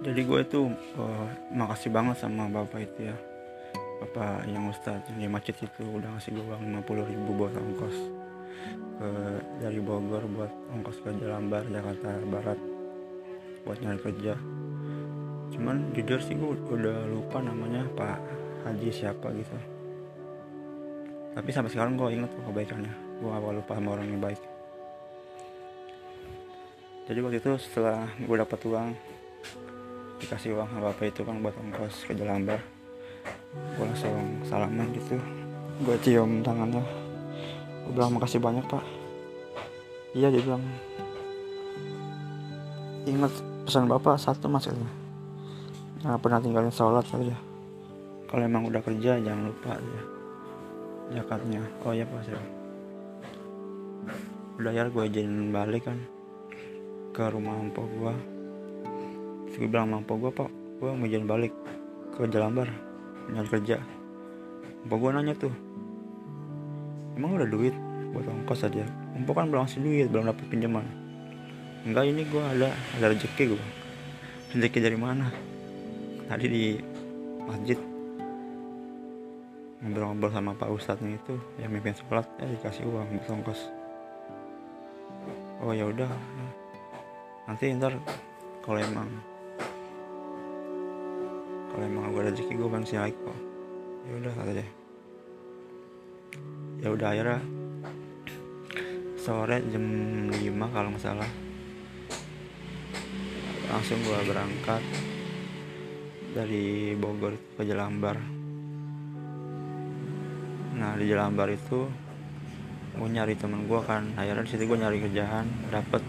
jadi gue itu uh, makasih banget sama bapak itu ya. Bapak yang ustadz yang di masjid itu udah ngasih gue uang 50 ribu buat ongkos ke dari Bogor buat ongkos ke Jalambar Jakarta Barat buat nyari kerja. Cuman jujur sih gue udah lupa namanya Pak Haji siapa gitu. Tapi sampai sekarang gue inget tuh kebaikannya. Gue awal lupa sama orang yang baik. Jadi waktu itu setelah gue dapat uang dikasih uang sama bapak itu kan buat ongkos ke Jalambar gue langsung salaman gitu. Gue cium tangannya. Gue bilang makasih banyak pak. Iya dia bilang. Ingat pesan bapak satu mas katanya pernah tinggalin sholat ya. Kalau emang udah kerja jangan lupa ya zakatnya. Oh ya pak saya udah ya gue izin balik kan ke rumah empok gue gue bilang empok gue pak gue mau izin balik ke Jalambar nyari kerja. Empok gue nanya tuh emang udah duit buat ongkos aja? Empok kan belum ngasih duit belum dapet pinjaman. Enggak ini gue ada ada rezeki gue rezeki dari mana? Tadi di masjid. Ngobrol-ngobrol sama pak ustadznya itu yang mimpin sholat ya dikasih uang buat ongkos. Oh ya udah nanti ntar kalau emang kalau emang gue rezeki gue masih naik kok ya udah kata deh ya udah akhirnya sore jam 5 kalau nggak salah. Langsung gue berangkat dari Bogor ke Jelambar. Nah di Jelambar itu gue nyari temen gue kan. Akhirnya di situ gue nyari kerjaan dapet.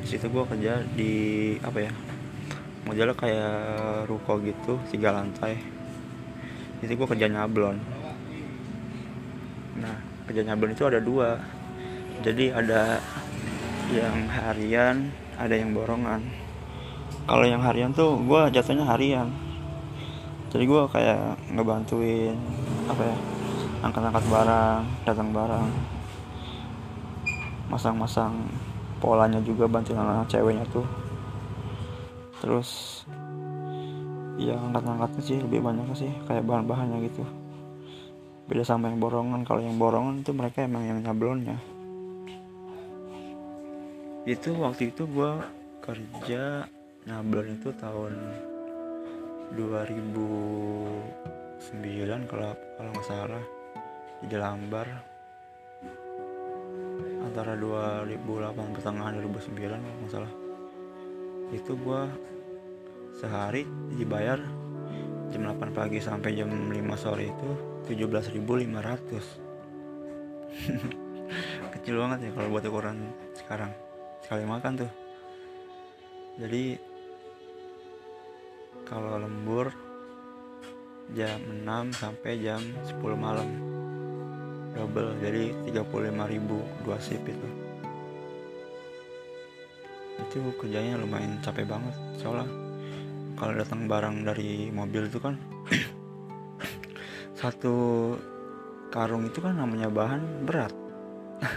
Di situ gue kerja di apa ya modelnya kayak ruko gitu tiga lantai. Itu gue kerja nyablon. Nah kerja nyablon itu ada dua. Jadi ada yang harian ada yang borongan. Kalau yang harian tuh gue jatuhnya harian. Jadi gue kayak ngebantuin apa ya angkat-angkat barang datang barang. Masang-masang polanya juga bantuin anak ceweknya tuh terus ya angkat-angkatnya sih lebih banyak sih kayak bahan-bahannya gitu. Beda sama yang borongan kalau yang borongan itu mereka emang yang nyablonnya. Itu waktu itu gue kerja nyablon itu tahun 2009 kalau kalau nggak salah di Jelambar. Antara 2008 pertengahan 2009 kalau nggak salah itu gue sehari dibayar jam 8 pagi sampai jam 5 sore itu 17.500 kecil banget ya kalau buat ukuran sekarang. Sekali makan tuh. Jadi kalau lembur jam 6 sampai jam 10 malam. Double jadi 35.000 dua sip itu itu kerjanya lumayan capek banget soalnya kalau datang barang dari mobil itu kan satu karung itu kan namanya bahan berat.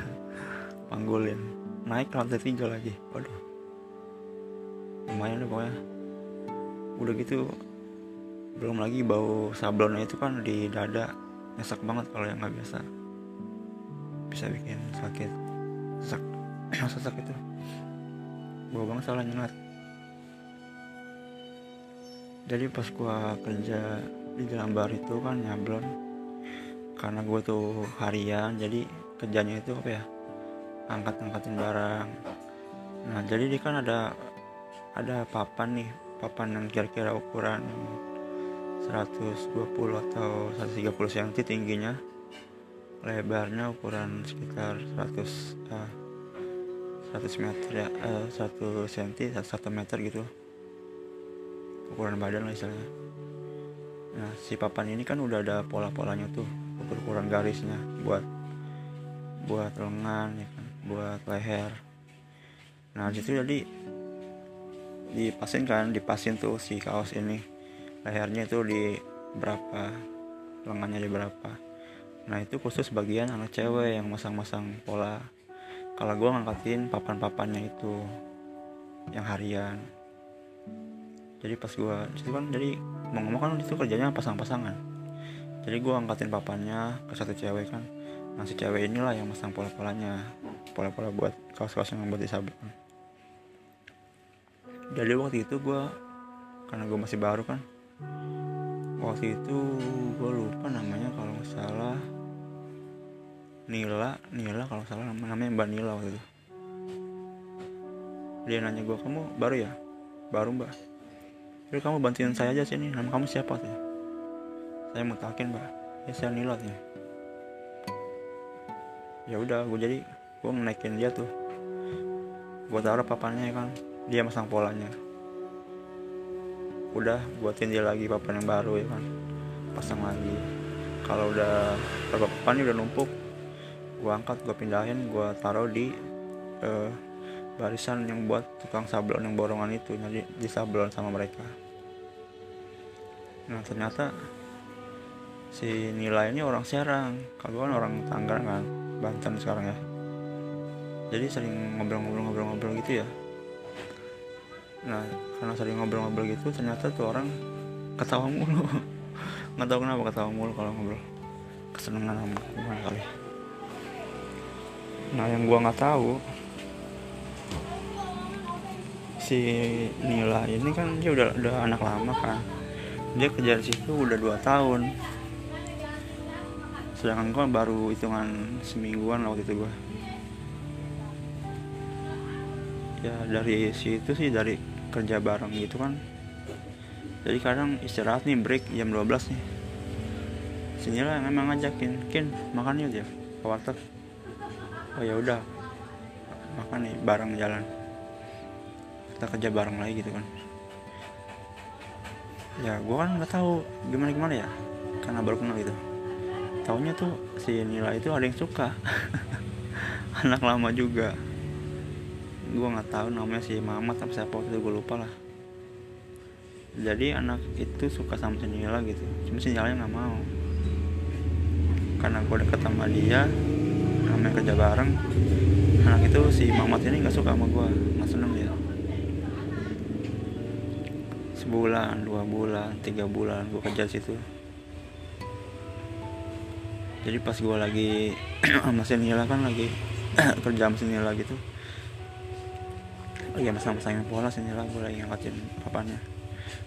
Panggulin naik lantai tiga lagi. Waduh. Lumayan deh pokoknya. Udah gitu belum lagi bau sablonnya itu kan di dada. Nyesek banget kalau yang nggak biasa. Bisa bikin sakit. Sesak. Sesak itu bau banget salah nyengat jadi pas gua kerja di Jelambar itu kan nyablon. Karena gue tuh harian jadi kerjanya itu apa ya angkat-angkatin barang. Nah jadi dia kan ada ada papan nih papan yang kira-kira ukuran 120 atau 130 cm tingginya. Lebarnya ukuran sekitar 100 uh, 100 meter ya uh, 1 cm 1 meter gitu. Ukuran badan lah istilahnya. Nah si papan ini kan udah ada pola-polanya tuh ukuran garisnya buat buat lengan ya kan buat leher. Nah di situ jadi dipasin kan dipasin tuh si kaos ini. Lehernya itu di berapa lengannya di berapa. Nah itu khusus bagian anak cewek yang masang-masang pola kalau gue ngangkatin papan-papannya itu yang harian. Jadi pas gue situ kan jadi mau ngomong kan itu kerjanya pasang-pasangan. Jadi gue angkatin papannya ke satu cewek kan. Nah si cewek inilah yang masang pola-polanya. Pola-pola buat kaos-kaos yang buat disabel jadi waktu itu gue karena gue masih baru kan waktu itu gue lupa namanya kalau nggak salah Nila Nila kalau salah namanya Mbak Nila waktu itu. Dia nanya gue kamu baru ya? Baru mbak. Jadi kamu bantuin saya aja sini. Nama kamu siapa? sih saya mau takin mbak. Ya saya Nila ya ya udah gue jadi gue naikin dia tuh. Gue taruh papannya kan dia masang polanya. Udah buatin dia lagi papan yang baru ya kan pasang lagi. Kalau udah beberapa papan udah numpuk gue angkat gue pindahin gue taruh di uh, barisan yang buat tukang sablon yang borongan itu jadi di sablon sama mereka. Nah ternyata si nilai ini orang Serang. Kalau kan orang Tangerang kan Banten sekarang ya. Jadi sering ngobrol-ngobrol-ngobrol-ngobrol gitu ya. Nah karena sering ngobrol-ngobrol gitu ternyata tuh orang ketawa mulu. Nggak tahu kenapa ketawa mulu kalau ngobrol. Kesenangan sama kali nah yang gua nggak tahu si Nila ini kan dia udah udah anak lama kan. Dia kerja di situ udah dua tahun. Sedangkan gue baru hitungan semingguan waktu itu gue ya dari situ sih dari kerja bareng gitu kan. Jadi kadang istirahat nih break jam 12 nih. Sinilah yang emang ngajakin kin makan yuk dia ke oh ya udah. Makan nih bareng jalan. Kita kerja bareng lagi gitu kan. Ya gue kan nggak tahu gimana gimana ya karena baru kenal gitu. Taunya tuh si Nila itu ada yang suka. Anak lama juga. Gue nggak tahu namanya si Mamat atau siapa itu gue lupa lah. Jadi anak itu suka sama si Nila gitu. Cuma si Nila nggak mau. Karena gue deket sama dia namanya kerja bareng. Anak itu si Mamat ini nggak suka sama gue nggak seneng dia. Sebulan dua bulan tiga bulan gue kerja situ. Jadi pas gue lagi sama Nila kan lagi kerja sama Nila gitu. Lagi masang masangin pola Nila gue lagi ngangkatin papannya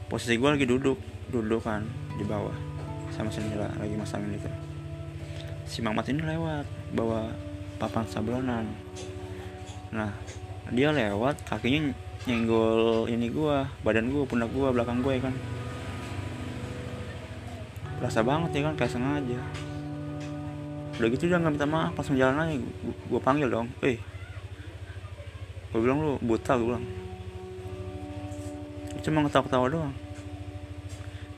posisi gue lagi duduk duduk kan di bawah sama Nila lagi masangin itu. Si Mamat ini lewat bawa papan sablonan. Nah dia lewat kakinya nyenggol ini gue badan gue pundak gue belakang gue ya kan? Berasa banget ya kan? Kayak sengaja. Udah gitu dia nggak minta maaf pas jalan aja gue panggil dong. Eh. Gue bilang lu buta gue bilang. Cuma ketawa-ketawa doang.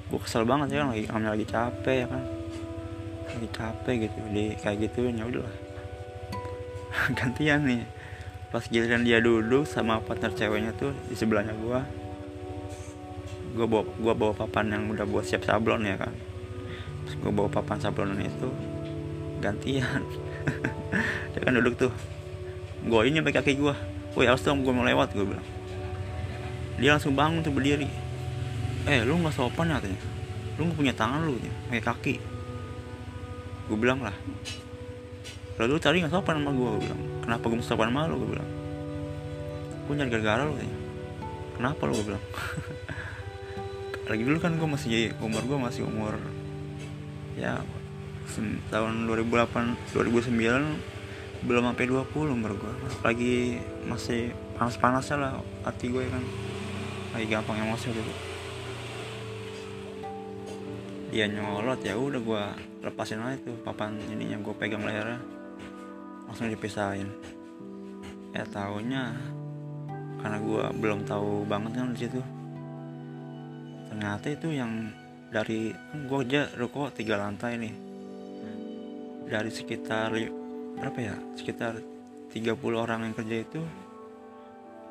Gue kesel banget ya kan? Lagi lagi capek ya kan lagi capek gitu di kayak gitu ya udahlah. Gantian nih. Pas giliran dia duduk sama partner ceweknya tuh di sebelahnya gue gue bawa gue bawa papan yang udah buat siap sablon ya kan. Gue bawa papan sablonan itu gantian. Dia kan duduk tuh. Gue ini pakai kaki gue woi harus dong gue mau lewat gue bilang. Dia langsung bangun tuh berdiri. Eh lu nggak sopan ya katanya. Lu nggak punya tangan lu ya pakai kaki gue bilang lah. Lalu lu tadi nggak sopan sama gue gue bilang. Kenapa gue mesti sopan sama lu gue bilang. Gue nyari gara-gara lu katanya kenapa lu gue bilang. Lagi dulu kan gue masih umur gue masih umur ya tahun 2008 2009 belum sampai 20 umur gue lagi masih panas-panasnya lah hati gue kan. Lagi gampang emosi gitu dia nyolot. Ya udah gue lepasin aja tuh papan ininya gue pegang lehernya. Langsung dipisahin. Ya taunya karena gue belum tahu banget kan di situ. Ternyata itu yang dari gue aja ruko tiga lantai nih. Dari sekitar berapa ya? Sekitar 30 orang yang kerja itu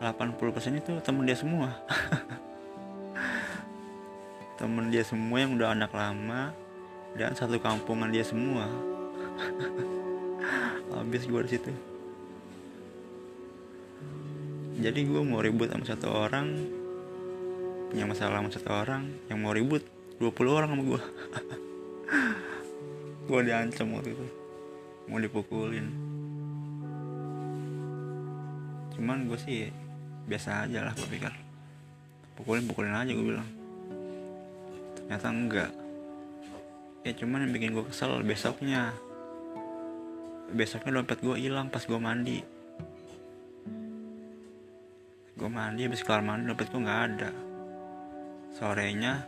80% itu temen dia semua temen dia semua yang udah anak lama dan satu kampungan dia semua. Habis gue di situ. Jadi gue mau ribut sama satu orang punya masalah sama satu orang yang mau ribut 20 orang sama gue gue diancam waktu itu. Mau dipukulin. Cuman gue sih biasa aja lah gue pikir. Pukulin pukulin aja gue bilang ternyata enggak. Ya cuman yang bikin gue kesel besoknya. Besoknya dompet gue hilang pas gue mandi. Gue mandi habis kelar mandi dompet gue nggak ada. Sorenya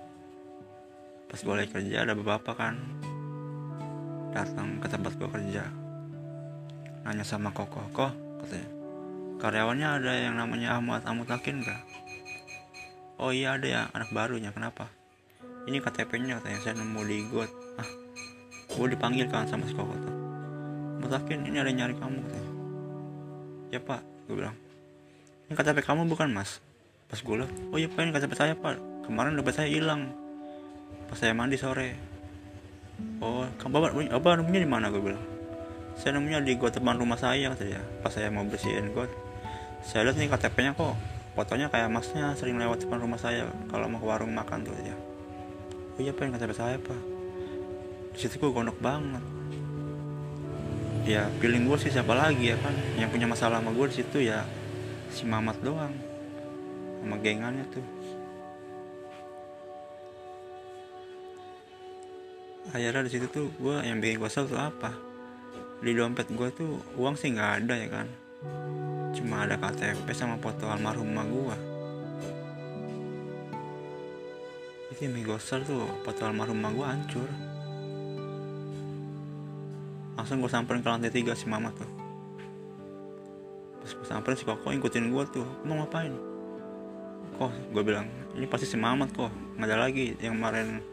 pas gue lagi kerja ada beberapa kan datang ke tempat gue kerja. Nanya sama koko kok katanya karyawannya ada yang namanya Ahmad Amutakin gak oh iya ada ya anak barunya kenapa ini KTP-nya katanya saya nemu di got. Ah gue dipanggil kan sama si koko tuh. Ini ada nyari kamu katanya. Ya pak gue bilang. Ini KTP kamu bukan mas? Pas gue liat oh iya pak ini KTP saya pak. Kemarin dompet saya hilang. Pas saya mandi sore. Oh kamu bapak apa nemunya di mana gue bilang. Saya nemunya di got teman rumah saya katanya pas saya mau bersihin got. Saya lihat nih KTP nya kok. Fotonya kayak masnya sering lewat depan rumah saya kalau mau ke warung makan tuh ya iya pak ini KTP saya pak? Di situ gue gondok banget. Ya feeling gue sih siapa lagi ya kan? Yang punya masalah sama gue di situ ya si Mamat doang. Sama gengannya tuh. Akhirnya di situ tuh gue yang bikin gue tuh apa? Di dompet gue tuh uang sih nggak ada ya kan? Cuma ada KTP sama foto almarhum emak gue yang bikin gue tuh foto almarhum emak gue hancur. Langsung gue samperin ke lantai tiga si mama tuh. Pas gue samperin si koko ikutin gue tuh mau ngapain? Kok gue bilang ini pasti si Mamat kok nggak ada lagi yang kemarin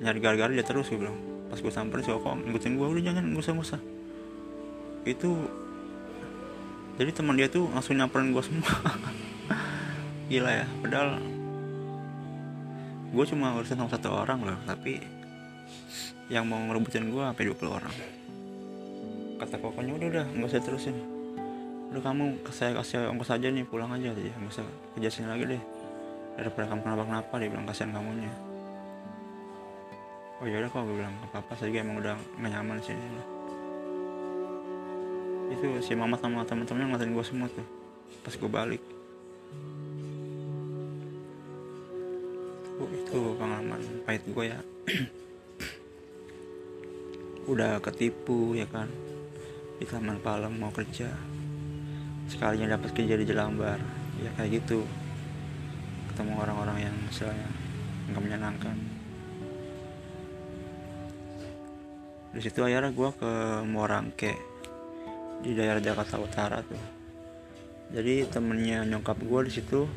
nyari gara-gara dia terus gue bilang. Pas gue samperin si koko ngikutin gue udah jangan gak usah itu jadi teman dia tuh langsung nyamperin gue semua. Gila ya padahal gue cuma urusan sama satu orang loh tapi yang mau ngerebutin gue sampai 20 orang. Kata kokonya udah udah nggak usah terusin. Udah kamu saya kasih ongkos aja nih pulang aja. Aja nggak usah kerja sini lagi deh. Daripada kamu kenapa kenapa dia bilang kasihan kamunya. Oh ya udah kok gue bilang apa apa saya emang udah gak nyaman sini. Itu si mama sama temen-temennya ngatain gue semua tuh pas gue balik oh, itu pengalaman pahit gue ya. Udah ketipu ya kan? Di Taman Palem mau kerja. Sekalinya dapat kerja di Jelambar. Ya kayak gitu. Ketemu orang-orang yang misalnya nggak menyenangkan. Di situ akhirnya gue ke Morangke di daerah Jakarta Utara tuh. Jadi temennya nyokap gue di situ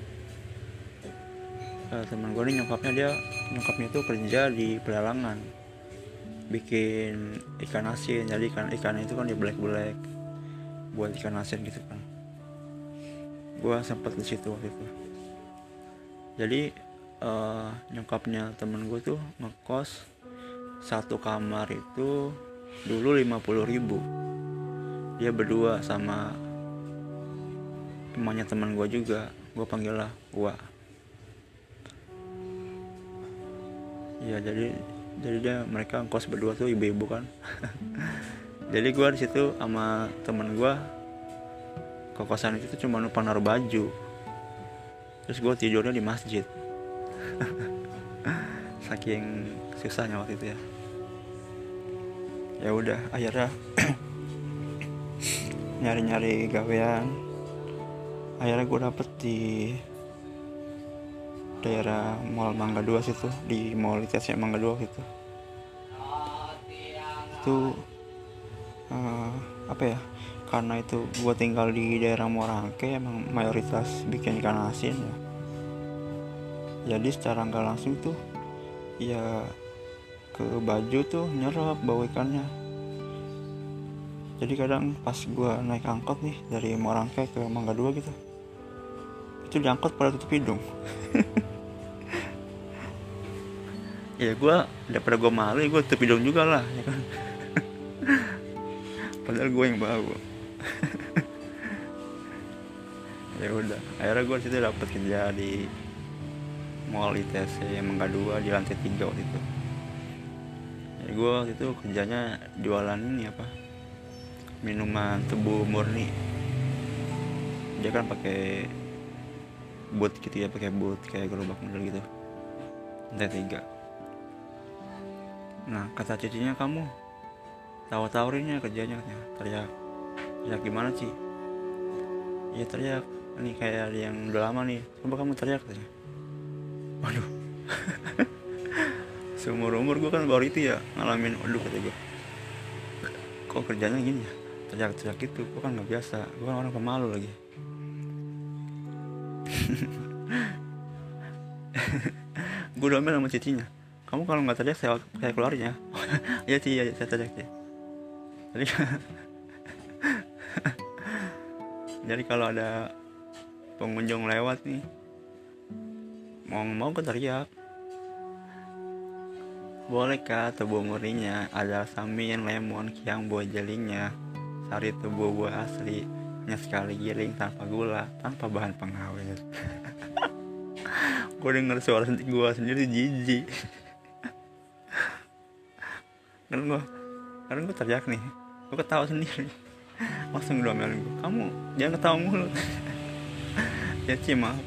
uh, temen gue nih nyokapnya dia nyokapnya itu kerja di pelelangan. Bikin ikan asin jadi ikan ikan itu kan di black black buat ikan asin gitu kan. Gue sempet di situ waktu itu. Jadi uh, nyokapnya temen gue tuh ngekos satu kamar itu dulu 50 ribu. Dia berdua sama temannya teman gue juga. Gue panggil lah gua ya jadi jadi dia mereka ngkos berdua tuh ibu-ibu kan. Jadi gue di situ sama temen gue ke kosan itu cuma numpang naruh baju. Terus gue tidurnya di masjid. Saking susahnya waktu itu ya. Ya udah akhirnya nyari-nyari gawean. Akhirnya gue dapet di daerah Mall Mangga 2 situ di Mall ITC Mangga 2 gitu itu. Uh, apa ya karena itu gue tinggal di daerah Morangke emang mayoritas bikin ikan asin ya. Jadi secara nggak langsung tuh ya ke baju tuh nyerap bau ikannya. Jadi kadang pas gue naik angkot nih dari Morangke ke Mangga 2 gitu itu diangkot pada tutup hidung. Ya gue daripada gue malu ya gue tutup hidung juga lah ya kan? Padahal gue yang bau ya udah akhirnya gue situ dapet kerja di mall ITC Mangga 2 di lantai 3 waktu itu. Jadi gue waktu itu kerjanya jualan ini apa? Minuman tebu murni. Dia kan pakai boot gitu ya pakai boot kayak gerobak model gitu. Lantai tiga. Nah kata cicinya kamu tahu tawarinnya kerjanya katanya. Teriak. Teriak gimana sih? Ya teriak. Ini kayak yang udah lama nih. Coba kamu teriak katanya. Waduh. Seumur umur gue kan baru itu ya ngalamin. Waduh kata gue kok kerjanya gini ya? Teriak-teriak gitu. Gue kan nggak biasa. Gue kan orang pemalu lagi gue udah sama cicinya. Kamu kalau nggak teriak saya saya keluarin ya. Iya sih ya saya teriak sih jadi jadi kalau ada pengunjung lewat nih mau mau ke teriak. Boleh kah tebu murninya. Ada samin, lemon, kiang, buah jelinya. Sari tebu buah asli hanya sekali giling tanpa gula tanpa bahan pengawet. Gue denger suara gue sendiri jijik. Kan gue kan gue teriak nih gue ketawa sendiri. Langsung gue gue kamu jangan ketawa mulu. Ya Ci maaf.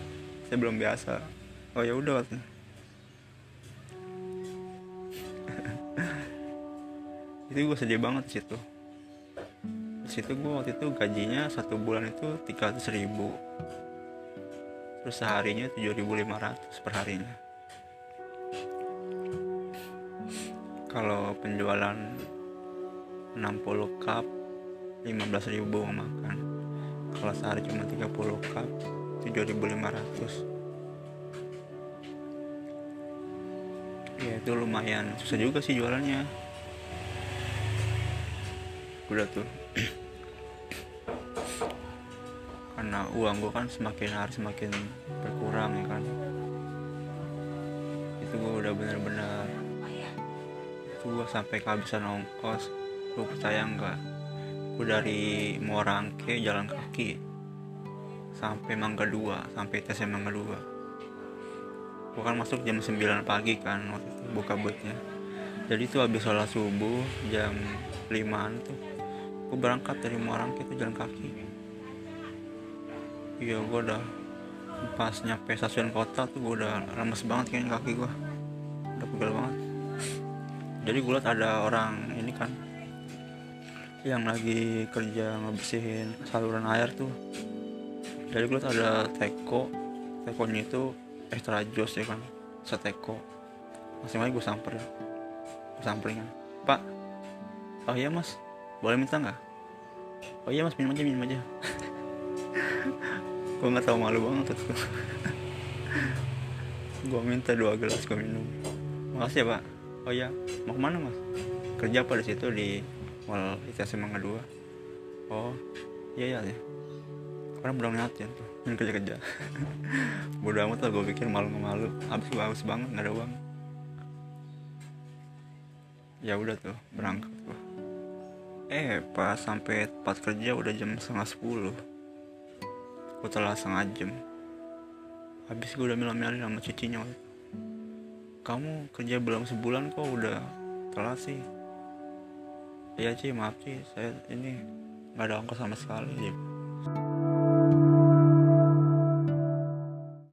Saya belum biasa. Oh ya udah itu gue sedih banget situ situ gue waktu itu gajinya satu bulan itu 300 ribu. Terus seharinya 7500 per harinya. Kalau penjualan 60 cup 15 ribu makan. Kalau sehari cuma 30 cup 7500 ya itu lumayan. Susah juga sih jualannya. Udah tuh karena uang gue kan semakin hari semakin berkurang ya kan? Itu gue udah bener-bener gue sampai kehabisan ongkos. Gue percaya nggak? Gue dari Morangke jalan kaki sampai Mangga 2 sampai TC Mangga 2 gue kan masuk jam 9 pagi kan waktu itu buka butnya jadi itu habis sholat subuh jam 5an tuh gue berangkat dari Morangke itu jalan kaki iya gue udah pas nyampe stasiun kota tuh gue udah lemes banget kayaknya kaki gue udah pegel banget. Jadi gue liat ada orang ini kan yang lagi kerja ngebersihin saluran air tuh. Jadi gue liat ada teko tekonya itu extra jos ya kan seteko. Masing masing gue samper ya gue samperin kan. Pak oh iya mas boleh minta nggak? Oh iya mas minum aja minum aja gue nggak tahu malu banget tuh. Gue minta dua gelas gue minum. Makasih ya pak. Oh iya mau ke mana mas? Kerja apa di situ di mall ITC Mangga 2 oh iya iya ya karena belum ngeliatin tuh ini kerja kerja bodo amat lah gue pikir malu nggak malu. Habis gue habis banget nggak ada uang. Ya udah tuh berangkat gue eh pas sampai tempat kerja udah jam setengah sepuluh gue telah setengah jam habis gue udah milah-milih sama cicinya kamu kerja belum sebulan kok udah telat sih. Iya sih maaf sih saya ini nggak ada ongkos sama sekali